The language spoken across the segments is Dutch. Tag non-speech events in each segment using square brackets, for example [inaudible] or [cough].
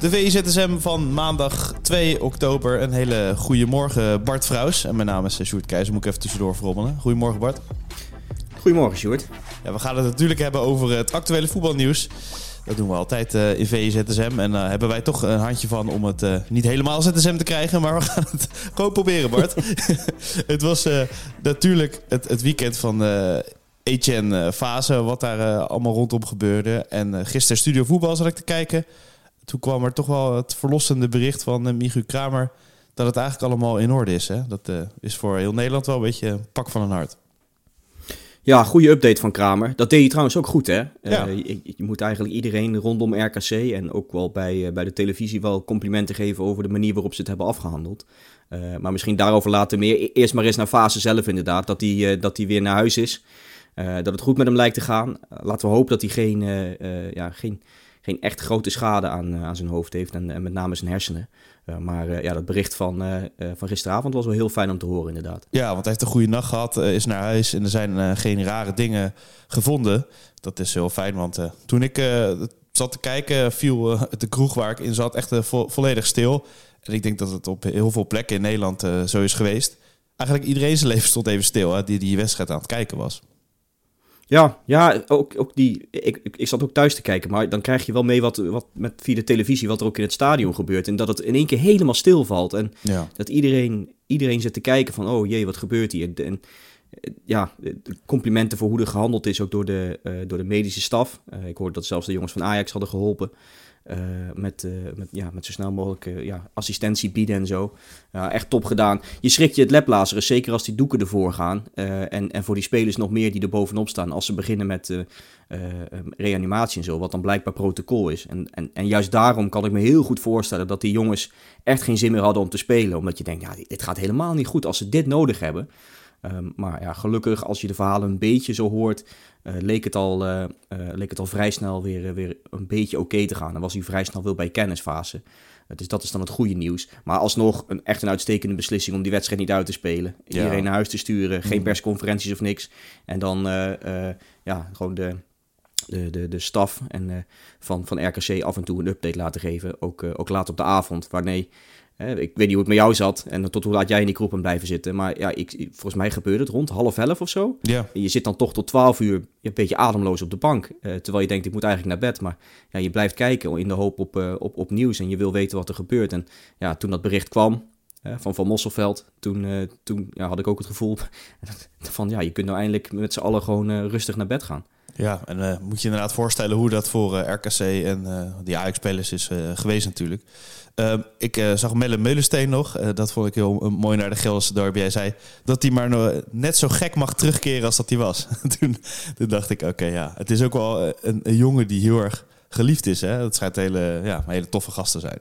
De VIZSM van maandag 2 oktober. Een hele goede morgen, Bart Vrouws. En mijn naam is Sjoerd Keizer. Moet ik even tussendoor verrommelen. Goedemorgen, Bart. Goedemorgen, Sjoerd. Ja, we gaan het natuurlijk hebben over het actuele voetbalnieuws. Dat doen we altijd uh, in VZSM. En uh, hebben wij toch een handje van om het uh, niet helemaal ZSM te krijgen. Maar we gaan het [laughs] gewoon proberen, Bart. [laughs] het was natuurlijk het, het, weekend van Etienne Fase. Wat daar allemaal rondom gebeurde. En gisteren Studio Voetbal zat ik te kijken. Toen kwam er toch wel het verlossende bericht van Michu Kramer. Dat het eigenlijk allemaal in orde is. Hè? Dat is voor heel Nederland wel een beetje een pak van een hart. Ja, goede update van Kramer. Dat deed je trouwens ook goed, hè? Ja. Uh, je, je, moet eigenlijk iedereen rondom RKC en ook wel bij, uh, bij de televisie wel complimenten geven over de manier waarop ze het hebben afgehandeld. Uh, maar misschien daarover later meer. E-, eerst maar eens naar fase zelf inderdaad, dat hij dat weer naar huis is. dat het goed met hem lijkt te gaan. laten we hopen dat hij geen, ja, geen, geen echt grote schade aan, aan zijn hoofd heeft en, met name zijn hersenen. Uh, maar uh, ja, dat bericht van, van gisteravond was wel heel fijn om te horen, inderdaad. Ja, want hij heeft een goede nacht gehad, is naar huis en er zijn geen rare dingen gevonden. Dat is heel fijn, want toen ik zat te kijken, viel de kroeg waar ik in zat echt vo volledig stil. En ik denk dat het op heel veel plekken in Nederland zo is geweest. Eigenlijk iedereen zijn [laughs] leven stond even stil, hè, die die wedstrijd aan het kijken was. Ja, ja ook, ook die, ik, ik, zat ook thuis te kijken, maar dan krijg je wel mee wat, wat met, via de televisie wat er ook in het stadion gebeurt. En dat het in één keer helemaal stilvalt. En dat iedereen, iedereen zit te kijken van, oh jee, wat gebeurt hier? En, ja, complimenten voor hoe er gehandeld is, ook door de, uh, door de medische staf. Uh, ik hoorde dat zelfs de jongens van Ajax hadden geholpen. Uh, met, met, ja, met zo snel mogelijk ja, assistentie bieden en zo. echt top gedaan. Je schrikt je het leplazeren, zeker als die doeken ervoor gaan. en, en voor die spelers nog meer die er bovenop staan als ze beginnen met reanimatie en zo, wat dan blijkbaar protocol is. En, en, en juist daarom kan ik me heel goed voorstellen dat die jongens echt geen zin meer hadden om te spelen. Omdat je denkt, ja, dit gaat helemaal niet goed als ze dit nodig hebben. Um, maar ja, gelukkig als je de verhalen een beetje zo hoort, uh, leek, het al, uh, uh, leek het al vrij snel weer, weer een beetje oké te gaan. Dan was hij vrij snel weer bij kennisfase. dus dat is dan het goede nieuws. Maar alsnog een, echt een uitstekende beslissing om die wedstrijd niet uit te spelen. Iedereen naar huis te sturen, geen mm. persconferenties of niks. En dan ja, gewoon de, de, de, de staf en, van, van RKC af en toe een update laten geven. Ook, ook laat op de avond, wanneer ik weet niet hoe het met jou zat en tot hoe laat jij in die groepen blijven zitten. Maar ja, ik, volgens mij gebeurde het rond half elf of zo. Ja. En je zit dan toch tot twaalf uur een beetje ademloos op de bank. Uh, terwijl je denkt, ik moet eigenlijk naar bed. Maar ja, je blijft kijken in de hoop op, uh, op, op nieuws en je wil weten wat er gebeurt. En ja, toen dat bericht kwam uh, van Van Mosselveld, toen, toen ja, had ik ook het gevoel [laughs] van ja, je kunt nou eindelijk met z'n allen gewoon rustig naar bed gaan. Ja, en uh, moet je inderdaad voorstellen hoe dat voor uh, RKC en uh, die Ajax-spelers is geweest natuurlijk. Ehm, ik zag Melle Meulensteen nog. dat vond ik heel mooi naar de Gelderse dorp. Jij zei dat hij maar net zo gek mag terugkeren als dat hij was. [laughs] toen, dacht ik, oké, ja. Het is ook wel een, een, jongen die heel erg geliefd is. Hè? Dat schijnt hele, ja, hele toffe gast te zijn.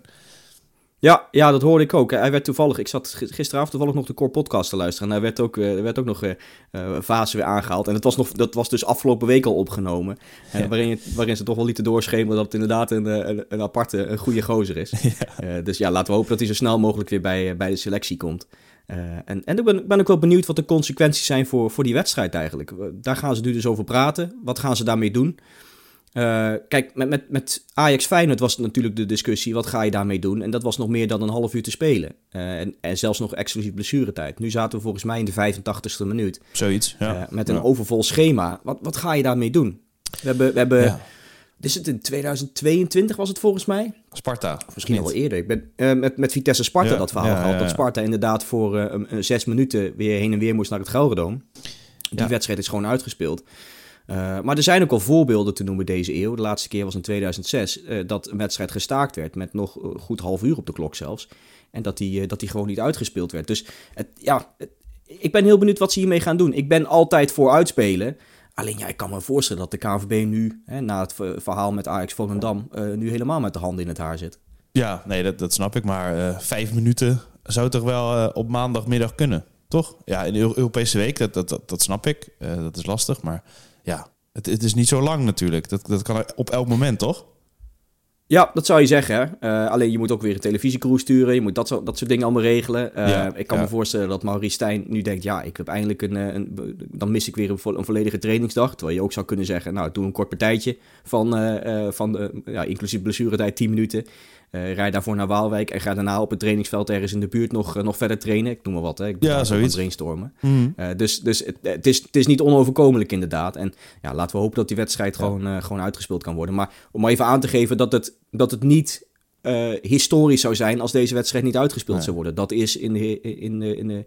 Ja, ja, dat hoorde ik ook. Hij werd toevallig, ik zat gisteravond toevallig nog de Core Podcast te luisteren. En hij werd ook, er werd ook nog uh, fase weer aangehaald. En het was nog, dat was dus afgelopen week al opgenomen. Ja. waarin, waarin ze toch wel lieten doorschemeren dat het inderdaad een, een, een aparte, een goede gozer is. [laughs] Ja. dus ja, laten we hopen dat hij zo snel mogelijk weer bij, bij de selectie komt. en, en ik ben, ben ook wel benieuwd wat de consequenties zijn voor, voor die wedstrijd eigenlijk. Daar gaan ze nu dus over praten. Wat gaan ze daarmee doen? Uh, kijk, met, met, met Ajax Feyenoord was natuurlijk de discussie, wat ga je daarmee doen? En dat was nog meer dan een half uur te spelen. Uh, en, en zelfs nog exclusief blessuretijd. Nu zaten we volgens mij in de 85ste minuut. Zoiets, ja. Uh, met een ja. overvol schema. Wat, wat ga je daarmee doen? We hebben... We hebben ja. Is het in 2022 was het volgens mij? Sparta. Of misschien al wel eerder. Ik ben uh, met, met Vitesse Sparta ja, dat verhaal ja, gehad. Dat Sparta inderdaad voor uh, zes minuten weer heen en weer moest naar het Gelredome. Die wedstrijd is gewoon uitgespeeld. Uh, maar er zijn ook al voorbeelden te noemen deze eeuw. De laatste keer was in 2006 uh, dat een wedstrijd gestaakt werd met nog goed half uur op de klok zelfs. En dat die, dat die gewoon niet uitgespeeld werd. Dus het, ja, ik ben heel benieuwd wat ze hiermee gaan doen. Ik ben altijd voor uitspelen. Alleen ja, ik kan me voorstellen dat de KNVB nu, hè, na het verhaal met Ajax Volendam, nu helemaal met de handen in het haar zit. Ja, nee, dat, dat snap ik. Maar vijf minuten zou toch wel op maandagmiddag kunnen, toch? Ja, in de Europese week, dat, dat, dat, dat snap ik. dat is lastig, maar ja, het, het, is niet zo lang natuurlijk. Dat, dat kan op elk moment, toch? Ja, dat zou je zeggen. Uh, alleen je moet ook weer een televisiecrew sturen. Je moet dat, zo, dat soort dingen allemaal regelen. Uh, ik kan me voorstellen dat Maurice Stijn nu denkt... ja, ik heb eindelijk een... Eh, een dan mis ik weer een, een, volledige trainingsdag. Terwijl je ook zou kunnen zeggen... nou, doe een kort partijtje van, uh, van ja, inclusief blessuretijd 10 minuten. Uh, rij daarvoor naar Waalwijk en ga daarna op het trainingsveld ergens in de buurt nog, uh, nog verder trainen. Ik noem maar wat, hè. Ik ja, zoiets. brainstormen. Mm. Uh, dus dus het, het, is, het is niet onoverkomelijk inderdaad. En ja, laten we hopen dat die wedstrijd ja. gewoon, gewoon uitgespeeld kan worden. Maar om maar even aan te geven dat het, dat het niet historisch zou zijn als deze wedstrijd niet uitgespeeld nee. zou worden. Dat is in de, in de, in de eh,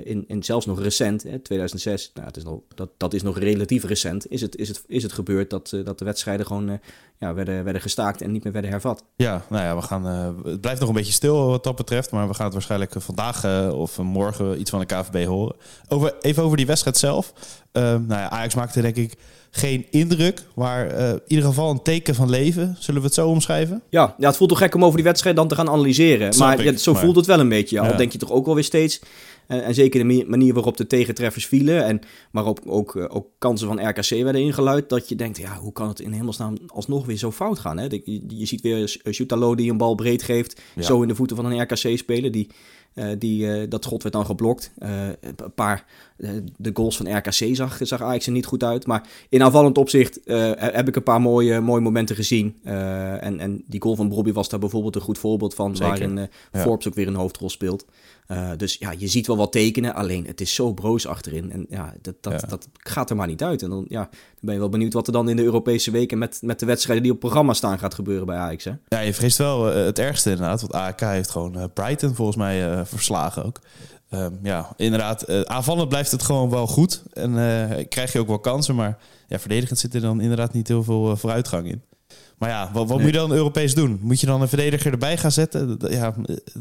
in, in zelfs nog recent, hè, 2006, nou, het is nog, dat, dat is nog relatief recent, is het, is het, is het gebeurd dat, eh, dat de wedstrijden gewoon uh, ja, werden, werden gestaakt en niet meer werden hervat. Ja, nou ja, we gaan, uh, het blijft nog een beetje stil wat dat betreft, maar we gaan het waarschijnlijk vandaag uh, of morgen iets van de KVB horen. Over, even over die wedstrijd zelf. nou ja, Ajax maakte denk ik geen indruk, maar in ieder geval een teken van leven. Zullen we het zo omschrijven? Ja, ja het voelt toch gek om over die wedstrijd dan te gaan analyseren. maar ja, zo voelt het wel een beetje. Al denk je toch ook wel weer steeds en, en, zeker de manier waarop de tegentreffers vielen. En waarop ook, eh, ook kansen van RKC werden ingeluid. Dat je denkt, ja, hoe kan het in hemelsnaam alsnog weer zo fout gaan? Hè? Je, je ziet weer Shootalo die een bal breed geeft. Zo in de voeten van een RKC-speler. Die, uh, die, uh, dat schot werd dan geblokt. Uh, een paar, de goals van RKC zag, zag Ajax er niet goed uit. Maar in aanvallend opzicht heb ik een paar mooie, mooie momenten gezien. en, en die goal van Bobby was daar bijvoorbeeld een goed voorbeeld van. Zeker. Waarin ja. Forbes ook weer een hoofdrol speelt. Dus ja, je ziet wel wat tekenen, alleen het is zo broos achterin. En ja, dat, dat, ja. dat gaat er maar niet uit. En dan, ja, dan ben je wel benieuwd wat er dan in de Europese weken met, met de wedstrijden die op programma staan gaat gebeuren bij Ajax. Hè? Ja, je vreest wel het ergste inderdaad. Want AEK heeft gewoon Brighton volgens mij verslagen ook. Um, ja, inderdaad, aanvallend blijft het gewoon wel goed. En krijg je ook wel kansen, maar ja, verdedigend zit er dan inderdaad niet heel veel vooruitgang in. Maar ja, wat, wat nee. moet je dan Europees doen? Moet je dan een verdediger erbij gaan zetten? Ja,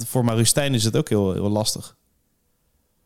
voor Marustijn is het ook heel, heel lastig.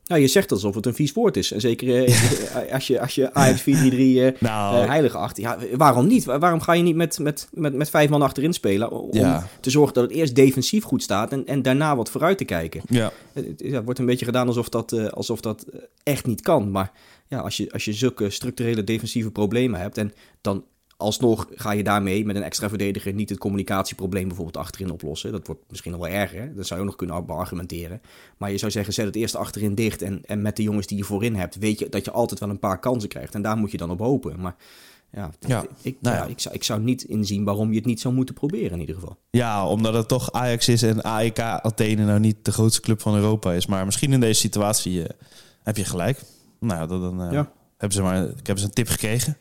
Nou, je zegt alsof het een vies woord is. En zeker eh, als je, als je Ajax 4 3 uh, nou, uh, heilig acht. Ja, waarom niet? Waarom ga je niet met, met, met, met vijf man achterin spelen? Om ja. te zorgen dat het eerst defensief goed staat en, en daarna wat vooruit te kijken. Ja. Het, ja, wordt een beetje gedaan alsof dat, uh, alsof dat echt niet kan. Maar ja, als je, als je zulke structurele defensieve problemen hebt... en dan alsnog ga je daarmee met een extra verdediger niet het communicatieprobleem bijvoorbeeld achterin oplossen. Dat wordt misschien nog wel erger. Dat zou je ook nog kunnen argumenteren. Maar je zou zeggen, zet het eerst achterin dicht. En, en met de jongens die je voorin hebt, weet je dat je altijd wel een paar kansen krijgt. En daar moet je dan op hopen. Maar ja, ja, ik, nou ja. ja, ik, zou, ik zou niet inzien waarom je het niet zou moeten proberen in ieder geval. Ja, omdat het toch Ajax is en AEK Athene nou niet de grootste club van Europa is. Maar misschien in deze situatie uh, heb je gelijk. Nou, dan uh, ja. hebben ze maar, ik heb ze een tip gekregen.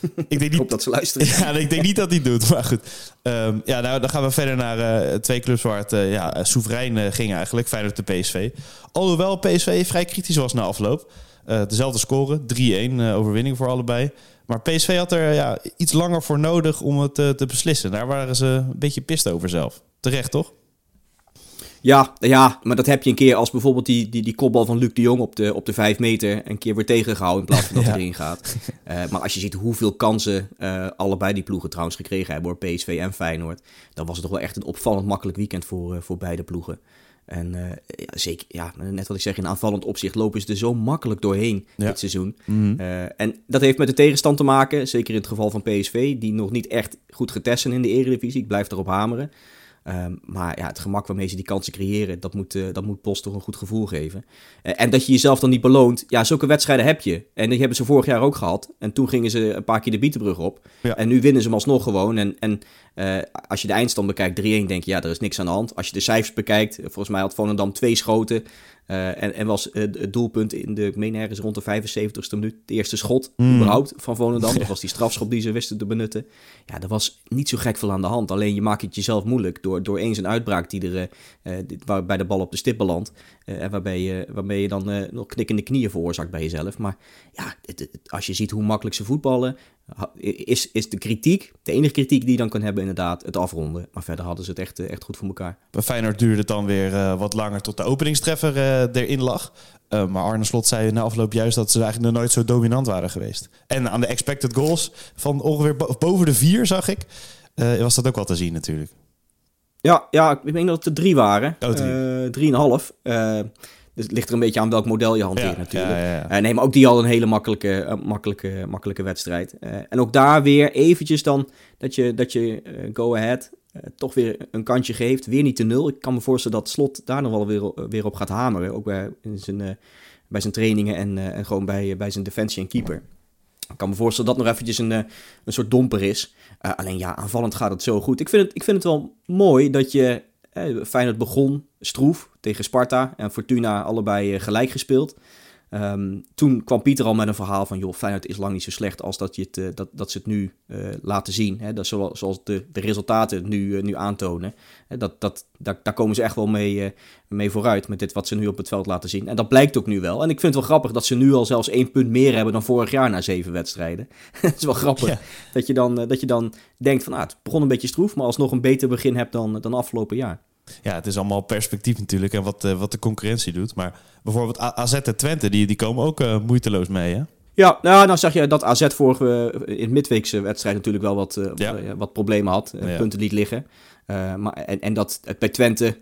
[laughs] ik denk niet, hoop dat ze luisteren. [laughs] Ja, ik denk niet dat hij doet. Maar goed. Um, ja, nou, dan gaan we verder naar uh, twee clubs waar het uh, ja, soeverein uh, ging eigenlijk. Feyenoord de PSV. Alhoewel PSV vrij kritisch was na afloop. dezelfde score, 3-1 overwinning voor allebei. Maar PSV had er ja, iets langer voor nodig om het te beslissen. Daar waren ze een beetje pist over zelf. Terecht, toch? Ja, ja, maar dat heb je een keer als bijvoorbeeld die, die, die kopbal van Luc de Jong op de, op de vijf meter een keer weer tegengehouden in plaats van dat [laughs] ja. erin gaat. Uh, maar als je ziet hoeveel kansen uh, allebei die ploegen trouwens gekregen hebben, door PSV en Feyenoord, dan was het toch wel echt een opvallend makkelijk weekend voor, uh, voor beide ploegen. En ja, zeker, ja, net wat ik zeg, in aanvallend opzicht lopen ze er zo makkelijk doorheen ja. dit seizoen. Mm -hmm. en dat heeft met de tegenstand te maken, zeker in het geval van PSV, die nog niet echt goed getest zijn in de Eredivisie. Ik blijf erop hameren. Um, maar ja, het gemak waarmee ze die kansen creëren, dat moet, uh, dat moet Bos toch een goed gevoel geven. Uh, en dat je jezelf dan niet beloont, ja, zulke wedstrijden heb je. En die hebben ze vorig jaar ook gehad. En toen gingen ze een paar keer de Bietenbrug op. Ja. En nu winnen ze hem alsnog gewoon. En, en uh, als je de eindstand bekijkt, 3-1, denk je, ja, er is niks aan de hand. Als je de cijfers bekijkt, volgens mij had Volendam twee schoten. Uh, en, en, was uh, het doelpunt in de, ik meen ergens rond de 75ste minuut, de eerste schot mm. überhaupt van Volendam. [laughs] Dat was die strafschop die ze wisten te benutten. Ja, er was niet zo gek veel aan de hand. Alleen je maakt het jezelf moeilijk door, door eens een uitbraak die er, uh, waarbij de bal op de stip belandt. en waarbij je, waarmee je dan nog knikkende knieën veroorzaakt bij jezelf. Maar ja, het, het, als je ziet hoe makkelijk ze voetballen, is, is de kritiek, de enige kritiek die je dan kan hebben, inderdaad het afronden. Maar verder hadden ze het echt, echt goed voor elkaar. Bij Feyenoord duurde het dan weer uh, wat langer tot de openingstreffer uh, erin lag. Uh, maar Arne Slot zei na afloop juist dat ze eigenlijk nog nooit zo dominant waren geweest. En aan de expected goals van ongeveer boven de vier, zag ik, was dat ook wel te zien natuurlijk. Ja, ja, ik denk dat het er drie waren. Oh, drie. drieënhalf. Dus het ligt er een beetje aan welk model je hanteert natuurlijk. Ja, ja, uh, nee, maar ook die al een hele makkelijke, uh, makkelijke, makkelijke wedstrijd. Uh, en ook daar weer eventjes dan dat je, dat je go ahead toch weer een kantje geeft. Weer niet te nul. Ik kan me voorstellen dat Slot daar nog wel weer, weer op gaat hameren. Ook bij, in zijn, bij zijn trainingen en, en gewoon bij, bij zijn defensie en keeper. Ik kan me voorstellen dat nog eventjes een, een soort domper is. alleen ja, aanvallend gaat het zo goed. Ik vind het, ik vind het wel mooi dat je Feyenoord begon stroef tegen Sparta en Fortuna allebei eh, gelijk gespeeld. Um, toen kwam Pieter al met een verhaal van, joh, Feyenoord is lang niet zo slecht als dat, je het, uh, dat, dat ze het nu uh, laten zien. Hè? Dat zoals, zoals de, de resultaten nu, uh, nu aantonen. Hè? Dat, dat, daar, daar komen ze echt wel mee, mee vooruit met dit wat ze nu op het veld laten zien. En dat blijkt ook nu wel. En ik vind het wel grappig dat ze nu al zelfs één punt meer hebben dan vorig jaar na zeven wedstrijden. [laughs] Het is wel grappig dat, je dan, dat je dan denkt van, ah, het begon een beetje stroef, maar alsnog een beter begin hebt dan, dan afgelopen jaar ja, het is allemaal perspectief natuurlijk en wat, uh, wat de concurrentie doet. Maar bijvoorbeeld AZ en Twente, die, die komen ook uh, moeiteloos mee, hè? Ja, nou, nou zag je dat AZ vorige in het midweekse wedstrijd natuurlijk wel wat, uh, ja. wat problemen had. Ja. Punten liet liggen. maar, en, en dat bij Twente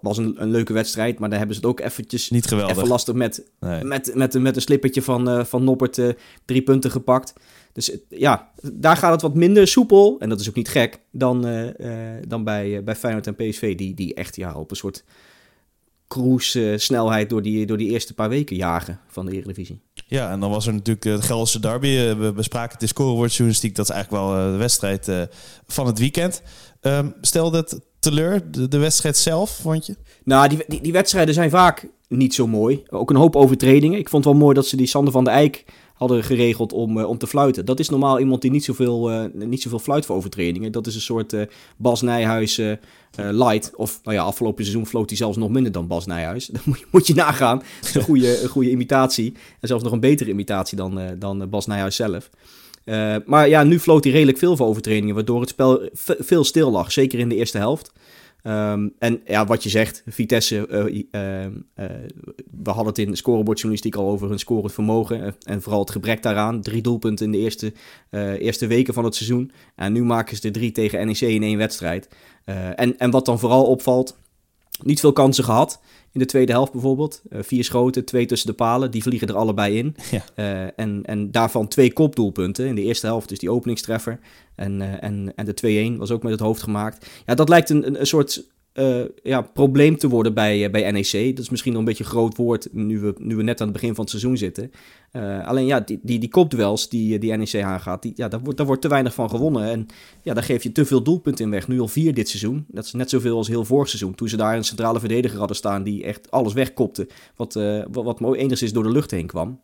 was een, een, leuke wedstrijd, maar daar hebben ze het ook eventjes Niet geweldig. even lastig met, nee. met, met, met een slippertje van, van Noppert drie punten gepakt. Dus ja, daar gaat het wat minder soepel. En dat is ook niet gek. Dan, uh, uh, dan bij, uh, bij Feyenoord en PSV. Die, die echt ja, op een soort cruise snelheid door die, door die eerste paar weken jagen van de Eredivisie. Ja, en dan was er natuurlijk het Gelderse derby. We bespraken de scorewoordjournalistiek. Dat is eigenlijk wel de wedstrijd van het weekend. Um, stel dat teleur, de, wedstrijd zelf, vond je? Nou, die, die, wedstrijden zijn vaak niet zo mooi. Ook een hoop overtredingen. Ik vond het wel mooi dat ze die Sander van der Eijk hadden geregeld om, uh, om te fluiten. Dat is normaal iemand die niet zoveel, uh, niet zoveel fluit voor overtredingen. Dat is een soort uh, Bas Nijhuis light. Of nou ja, afgelopen seizoen floot hij zelfs nog minder dan Bas Nijhuis. [laughs] Dat moet je, moet je nagaan. Dat is een goede, een goede imitatie. En zelfs nog een betere imitatie dan, dan Bas Nijhuis zelf. Maar ja, nu floot hij redelijk veel voor overtredingen, waardoor het spel veel stil lag. Zeker in de eerste helft. Um, en ja, wat je zegt, Vitesse, uh, uh, uh, we hadden het in scorebordjournalistiek al over hun scorend vermogen. en vooral het gebrek daaraan. Drie doelpunten in de eerste, eerste weken van het seizoen. En nu maken ze de drie tegen NEC in één wedstrijd. en, en wat dan vooral opvalt, niet veel kansen gehad. In de tweede helft bijvoorbeeld. Uh, vier schoten, twee tussen de palen. Die vliegen er allebei in. [laughs] Ja. Uh, en, en daarvan twee kopdoelpunten. In de eerste helft dus die openingstreffer. En, uh, en, en de 2-1 was ook met het hoofd gemaakt. Ja, dat lijkt een, een, een soort uh, ja, probleem te worden bij, uh, bij NEC. Dat is misschien nog een beetje een groot woord nu we, nu we net aan het begin van het seizoen zitten. Uh, alleen ja, die, die, die kopduels die, die NEC aangaat, die, ja, daar, wordt, wordt te weinig van gewonnen. En ja, daar geef je te veel doelpunten in weg. Nu al vier dit seizoen. Dat is net zoveel als heel vorig seizoen. Toen ze daar een centrale verdediger hadden staan die echt alles wegkopte. Wat, wat, wat mooi enigszins door de lucht heen kwam.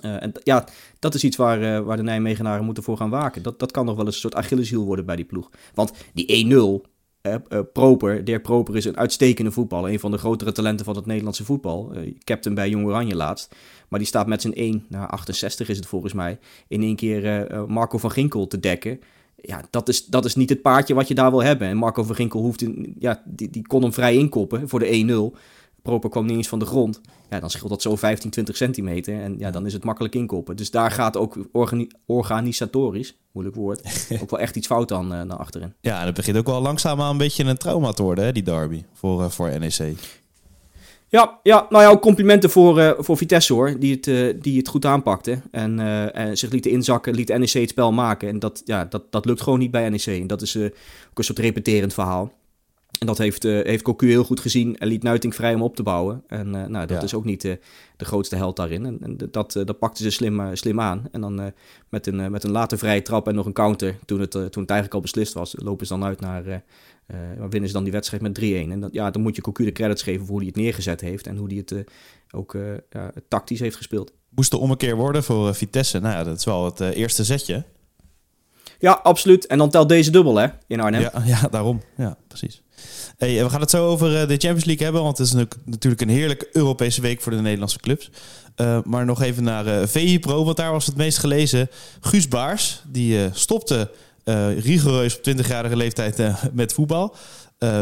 En ja, dat is iets waar, waar de Nijmegenaren moeten voor gaan waken. Dat, dat kan nog wel eens een soort Achilleshiel worden bij die ploeg. Want die 1-0, uh, Proper, Dirk Proper is een uitstekende voetballer. Een van de grotere talenten van het Nederlandse voetbal. Uh, captain bij Jong Oranje laatst. Maar die staat met zijn 1 naar 68 is het volgens mij. In één keer uh, Marco van Ginkel te dekken. Ja, dat is, dat is niet het paardje wat je daar wil hebben. En Marco van Ginkel hoeft in, ja, die, die kon hem vrij inkoppen voor de 1-0. Proper kwam niet eens van de grond. Ja, dan scheelt dat zo 15, 20 centimeter. En ja, dan is het makkelijk inkoppen. Dus daar gaat ook organi organisatorisch, moeilijk woord, [laughs] ook wel echt iets fout aan uh, naar achterin. Ja, en het begint ook wel langzaam aan een beetje een trauma te worden, hè, die derby, voor, uh, voor NEC. Ja, ja, nou ja, ook complimenten voor, uh, voor Vitesse hoor, die het, uh, die het goed aanpakte. En, uh, en zich lieten inzakken, liet NEC het spel maken. En dat, ja, dat, dat lukt gewoon niet bij NEC. En dat is ook een soort repeterend verhaal. En dat heeft, uh, heeft Cocu heel goed gezien en liet Nuiting vrij om op te bouwen. En uh, nou, dat ja. is ook niet uh, de grootste held daarin. En, en dat, dat pakte ze slim, slim aan. En dan met, een, met een late vrije trap en nog een counter, toen het, toen het eigenlijk al beslist was, lopen ze dan uit naar... winnen ze dan die wedstrijd met 3-1. En dat, ja, dan moet je Cocu de credits geven voor hoe hij het neergezet heeft. En hoe hij het ook ja, tactisch heeft gespeeld. Moest er ommekeer worden voor Vitesse. Nou ja, dat is wel het eerste zetje. Ja, absoluut. En dan telt deze dubbel, hè, in Arnhem. Ja, ja daarom. Ja, precies. Hey, we gaan het zo over de Champions League hebben, want het is natuurlijk een heerlijke Europese week voor de Nederlandse clubs. Uh, maar nog even naar uh, Pro, want daar was het meest gelezen. Guus Baars, die stopte rigoureus op 20-jarige leeftijd met voetbal.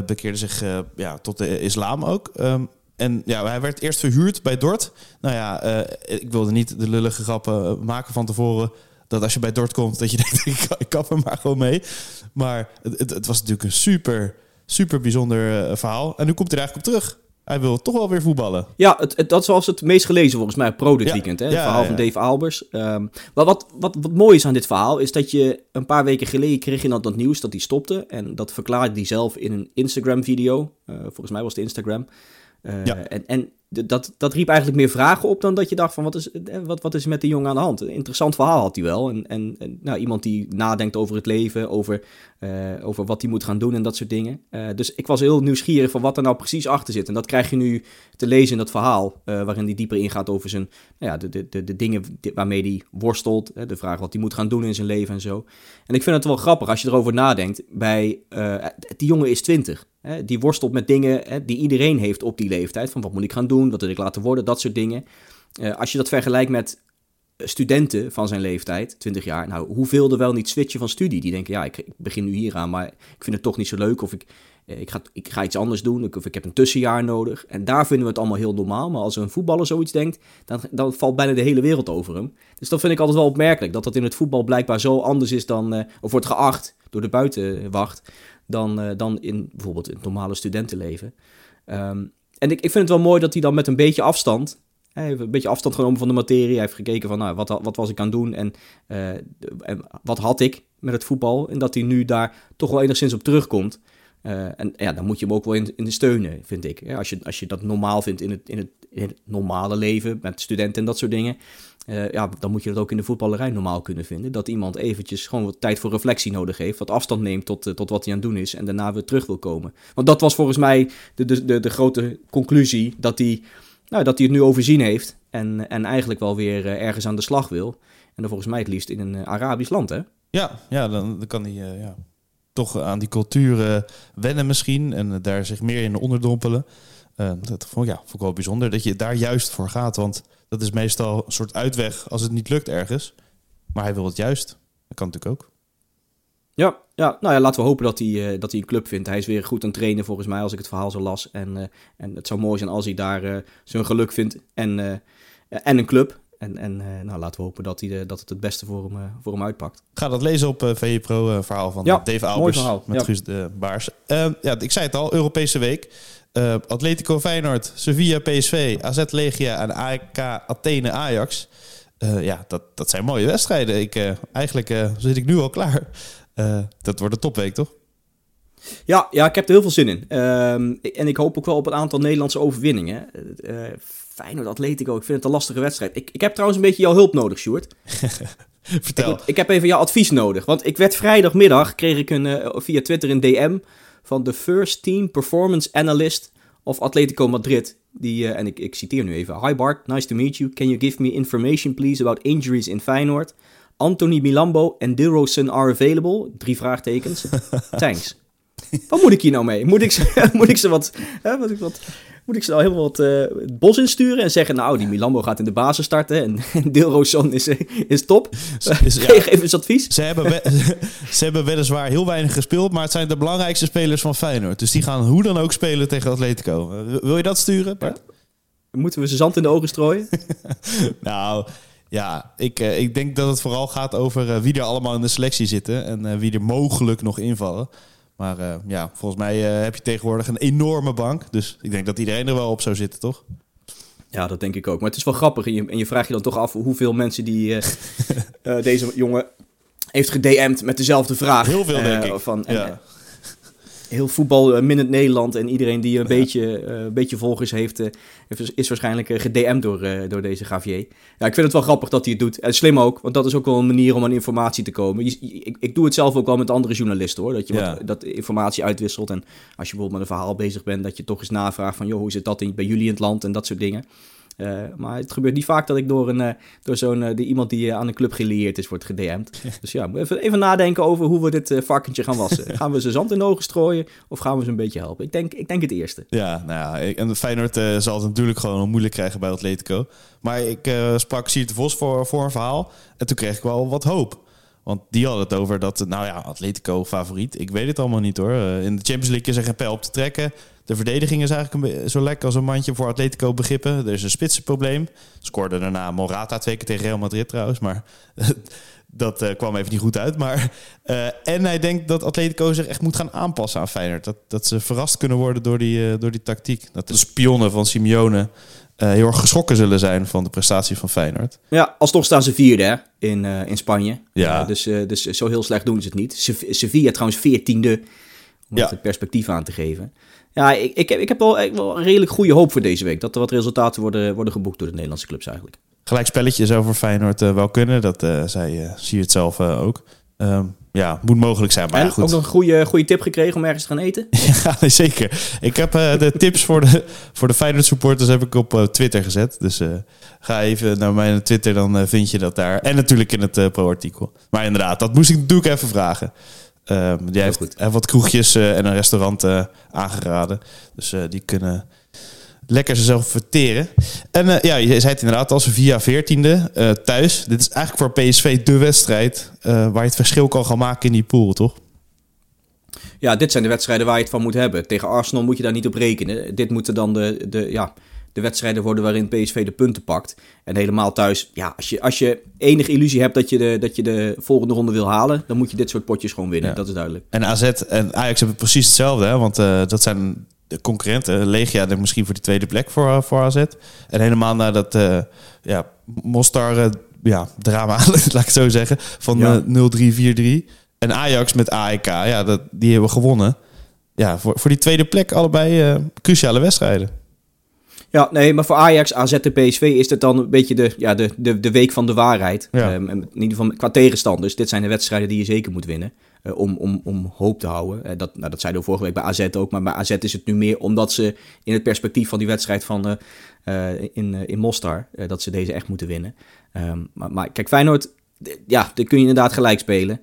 bekeerde zich ja, tot de islam ook. Um, en ja, hij werd eerst verhuurd bij Dort. Nou ja, ik wilde niet de lullige grappen maken van tevoren Dat als je bij Dort komt, dat je [laughs] denkt, ik, ik kap er maar gewoon mee. Maar het, het, was natuurlijk een super, super bijzonder verhaal. En nu komt hij er eigenlijk op terug. Hij wil toch wel weer voetballen. Ja, het, het, dat was het meest gelezen volgens mij pro dit weekend. Hè? Het verhaal van Dave Albers. Um, maar wat, wat, wat mooi is aan dit verhaal is dat je een paar weken geleden kreeg je dat, dat nieuws dat hij stopte. En dat verklaarde hij zelf in een Instagram video. Uh, volgens mij was het Instagram. Uh, en, en dat, dat riep eigenlijk meer vragen op dan dat je dacht van wat is, eh, wat, wat is met die jongen aan de hand? Een interessant verhaal had hij wel. En, en, nou, iemand die nadenkt over het leven, over, uh, over wat hij moet gaan doen en dat soort dingen. Dus ik was heel nieuwsgierig van wat er nou precies achter zit. En dat krijg je nu te lezen in dat verhaal, waarin hij dieper ingaat over zijn, nou ja, de, de, de, de dingen waarmee hij worstelt. de vraag wat hij moet gaan doen in zijn leven en zo. En ik vind het wel grappig als je erover nadenkt. Bij, die jongen is twintig die worstelt met dingen die iedereen heeft op die leeftijd. Van wat moet ik gaan doen, wat wil ik laten worden, dat soort dingen. Uh, als je dat vergelijkt met studenten van zijn leeftijd, 20 jaar. Nou, hoeveel er wel niet switchen van studie? Die denken, ja, ik, begin nu hier aan, maar ik vind het toch niet zo leuk. Of ik, eh, ik, ga, ik ga iets anders doen, of ik heb een tussenjaar nodig. En daar vinden we het allemaal heel normaal. Maar als een voetballer zoiets denkt, dan, dan valt bijna de hele wereld over hem. Dus dat vind ik altijd wel opmerkelijk. Dat dat in het voetbal blijkbaar zo anders is dan, of wordt geacht door de buitenwacht dan, uh, dan in bijvoorbeeld het normale studentenleven. Um, en ik, ik vind het wel mooi dat hij dan met een beetje afstand, hij heeft een beetje afstand genomen van de materie. Hij heeft gekeken van nou, wat, wat was ik aan het doen en, uh, en wat had ik met het voetbal. En dat hij nu daar toch wel enigszins op terugkomt. Uh, en ja, dan moet je hem ook wel in, in steunen, vind ik. Als, je, als je dat normaal vindt in het, in, het, in het normale leven met studenten en dat soort dingen. Uh, ja, dan moet je dat ook in de voetballerij normaal kunnen vinden. Dat iemand eventjes gewoon wat tijd voor reflectie nodig heeft. Wat afstand neemt tot, uh, tot wat hij aan het doen is. En daarna weer terug wil komen. Want dat was volgens mij de, de, de, de grote conclusie. Dat hij, nou, dat hij het nu overzien heeft. En, en eigenlijk wel weer ergens aan de slag wil. En dan volgens mij het liefst in een Arabisch land, hè? Ja, ja dan, dan kan hij ja, toch aan die cultuur wennen misschien. En daar zich meer in onderdompelen. dat vond, ja, vond ik wel bijzonder dat je daar juist voor gaat. Want dat is meestal een soort uitweg als het niet lukt ergens. Maar hij wil het juist. Dat kan natuurlijk ook. Ja, ja, nou ja, laten we hopen dat hij, uh, dat hij een club vindt. Hij is weer goed aan het trainen volgens mij, als ik het verhaal zo las. En, uh, en het zou mooi zijn als hij daar uh, zijn geluk vindt en, en een club. En, en nou, laten we hopen dat, hij, dat het het beste voor hem, voor hem uitpakt. Ga dat lezen op uh, Pro, verhaal van ja, Dave Albers met ja. Guus de Baars. ja, ik zei het al, Europese week. Atletico Feyenoord, Sevilla PSV, AZ Legia en AEK Athene Ajax. Uh, ja, dat, dat zijn mooie wedstrijden. Ik, uh, eigenlijk zit ik nu al klaar. dat wordt een topweek, toch? Ja, ja, ik heb er heel veel zin in. Ehm, en ik hoop ook wel op een aantal Nederlandse overwinningen. Feyenoord Atletico, ik vind het een lastige wedstrijd. Ik, ik heb trouwens een beetje jouw hulp nodig, Sjoerd. [laughs] Vertel. Ik, ik, heb even jouw advies nodig. Want ik werd vrijdagmiddag, kreeg ik een, via Twitter een DM van de First Team Performance Analyst of Atletico Madrid. Die, uh, en ik, ik citeer nu even. Hi Bart, nice to meet you. Can you give me information please about injuries in Feyenoord? Anthony Milambo en Dilrosun are available? Drie vraagtekens. [laughs] Thanks. Wat moet ik hier nou mee? Moet ik ze, [laughs] moet ik ze wat, hè, wat, wat, moet ik ze nou helemaal wat uh, het bos insturen en zeggen... nou, die Milambo gaat in de basis starten en, [laughs] en Dilrosun is, is top. Is, [laughs] ja, Geef eens advies. Ze hebben, we, [laughs] ze hebben weliswaar heel weinig gespeeld... maar het zijn de belangrijkste spelers van Feyenoord. Dus die gaan hoe dan ook spelen tegen Atletico. Wil je dat sturen, Bart? Moeten we ze zand in de ogen strooien? nou... Ja, ik, uh, ik denk dat het vooral gaat over uh, wie er allemaal in de selectie zitten en wie er mogelijk nog invallen. Maar uh, ja, volgens mij uh, heb je tegenwoordig een enorme bank. Dus ik denk dat iedereen er wel op zou zitten, toch? Ja, dat denk ik ook. Maar het is wel grappig. En je, en je vraagt je dan toch af hoeveel mensen die uh, [laughs] deze jongen heeft gedM'd met dezelfde vraag. Heel veel, denk ik. Van, ja heel voetbal uh, Minute Nederland en iedereen die een, beetje, uh, een beetje volgers heeft, uh, is waarschijnlijk gedM'd door, door deze Gavier. Ja, ik vind het wel grappig dat hij het doet. En slim ook, want dat is ook wel een manier om aan informatie te komen. Je, ik, ik, doe het zelf ook wel met andere journalisten hoor, dat je ja. wat, dat informatie uitwisselt. En als je bijvoorbeeld met een verhaal bezig bent, dat je toch eens navraagt van, joh, hoe zit dat in, bij jullie in het land en dat soort dingen. Uh, maar het gebeurt niet vaak dat ik door, een, uh, door zo'n uh, iemand die aan een club gelieerd is, wordt gedM'd. Dus ja, even, even nadenken over hoe we dit varkentje gaan wassen. [laughs] gaan we ze zand in de ogen strooien of gaan we ze een beetje helpen? Ik denk, ik denk het eerste. Ja, nou ja, en Feyenoord zal het natuurlijk gewoon moeilijk krijgen bij Atletico. Maar ik sprak Siert de Vos voor, voor een verhaal en toen kreeg ik wel wat hoop. Want die had het over dat, nou ja, Atletico favoriet. Ik weet het allemaal niet hoor. In de Champions League is er geen pijl op te trekken. De verdediging is eigenlijk zo lekker als een mandje voor Atletico begrippen. Er is een spitsenprobleem. Scoorde daarna Morata twee keer tegen Real Madrid trouwens. Maar [laughs] dat uh, kwam even niet goed uit. Maar, uh, en hij denkt dat Atletico zich echt moet gaan aanpassen aan Feyenoord. Dat, dat ze verrast kunnen worden door die, uh, door die tactiek. Dat de spionnen van Simeone heel erg geschrokken zullen zijn van de prestatie van Feyenoord. Ja, alsnog staan ze vierde hè, in, in Spanje. Ja. dus, dus zo heel slecht doen ze het niet. Sevilla trouwens veertiende, om ja. het perspectief aan te geven. Ja, ik, ik, heb, ik heb wel, wel een redelijk goede hoop voor deze week. Dat er wat resultaten worden, worden geboekt door de Nederlandse clubs eigenlijk. Gelijk spelletjes over Feyenoord uh, wel kunnen. Dat uh, zei, uh, zie je het zelf ook. Um, ja, moet mogelijk zijn. Maar en ja, goed. ook nog een goede, goede tip gekregen om ergens te gaan eten? [laughs] ja, nee, zeker. Ik heb de tips voor de, voor de Feyenoord supporters heb ik op Twitter gezet. Dus ga even naar mijn Twitter, dan vind je dat daar. En natuurlijk in het pro-artikel. Maar inderdaad, dat moest ik natuurlijk even vragen. Die heeft, goed. wat kroegjes en een restaurant aangeraden. Dus die kunnen lekker zichzelf verteren. En uh, ja, je zei het inderdaad als via 14e uh, thuis. Dit is eigenlijk voor PSV de wedstrijd uh, waar je het verschil kan gaan maken in die pool, toch? Ja, dit zijn de wedstrijden waar je het van moet hebben. Tegen Arsenal moet je daar niet op rekenen. Dit moeten dan de, de, ja, de wedstrijden worden waarin PSV de punten pakt. En helemaal thuis, ja, als je, als je enige illusie hebt dat je, de, dat je de volgende ronde wil halen, dan moet je dit soort potjes gewoon winnen. Ja. Dat is duidelijk. En AZ en Ajax hebben precies hetzelfde, hè? want dat zijn de concurrenten. Legia er misschien voor de tweede plek voor, uh, voor AZ. En helemaal naar dat uh, ja, Mostar ja, drama, [laughs] laat ik het zo zeggen, van ja. 0-3-4-3. En Ajax met AEK, ja, dat, die hebben gewonnen. Ja, voor, voor die tweede plek allebei cruciale wedstrijden. Ja, nee, maar voor Ajax, AZ en PSV is het dan een beetje de, ja, de, de, de week van de waarheid. Ja. Um, in ieder geval qua tegenstanders. Dit zijn de wedstrijden die je zeker moet winnen. Uh, om, om, om hoop te houden. Uh, dat, nou, dat zeiden we vorige week bij AZ ook. Maar bij AZ is het nu meer omdat ze in het perspectief van die wedstrijd van, uh, in, in Mostar... dat ze deze echt moeten winnen. Um, maar, maar kijk, Feyenoord, ja, daar kun je inderdaad gelijk spelen.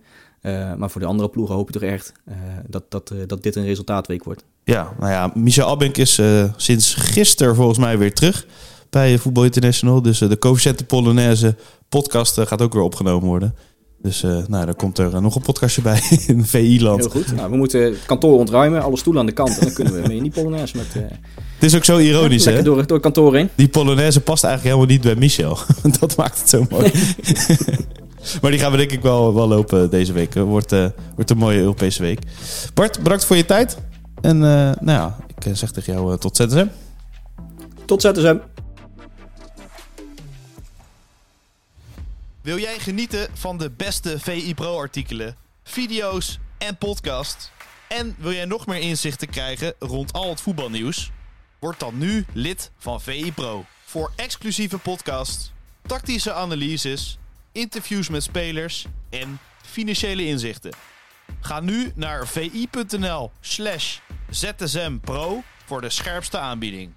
Maar voor de andere ploegen hoop ik toch echt dat, dat, dat dit een resultaatweek wordt. Ja, nou ja, Michel Abink is sinds gisteren volgens mij weer terug bij Voetbal International. Dus de Coefficiënte Polonaise podcast gaat ook weer opgenomen worden. Dus nou, daar komt er nog een podcastje bij [laughs] in VI-land. Heel goed. Nou, we moeten het kantoor ontruimen, alle stoelen aan de kant. En dan kunnen we mee in die Polonaise met... Het is ook zo ironisch, hè? Door, door het kantoor heen. Die Polonaise past eigenlijk helemaal niet bij Michel. [laughs] dat maakt het zo mooi. [laughs] Maar die gaan we denk ik wel, wel lopen deze week. Wordt, uh, wordt een mooie Europese week. Bart, bedankt voor je tijd. En uh, nou ja, ik zeg tegen jou uh, tot ZSM. Tot ZSM. Wil jij genieten van de beste VI Pro artikelen, video's en podcast? En wil jij nog meer inzichten krijgen rond al het voetbalnieuws? Word dan nu lid van VI Pro. Voor exclusieve podcasts, tactische analyses interviews met spelers en financiële inzichten. Ga nu naar vi.nl/slash zsmpro voor de scherpste aanbieding.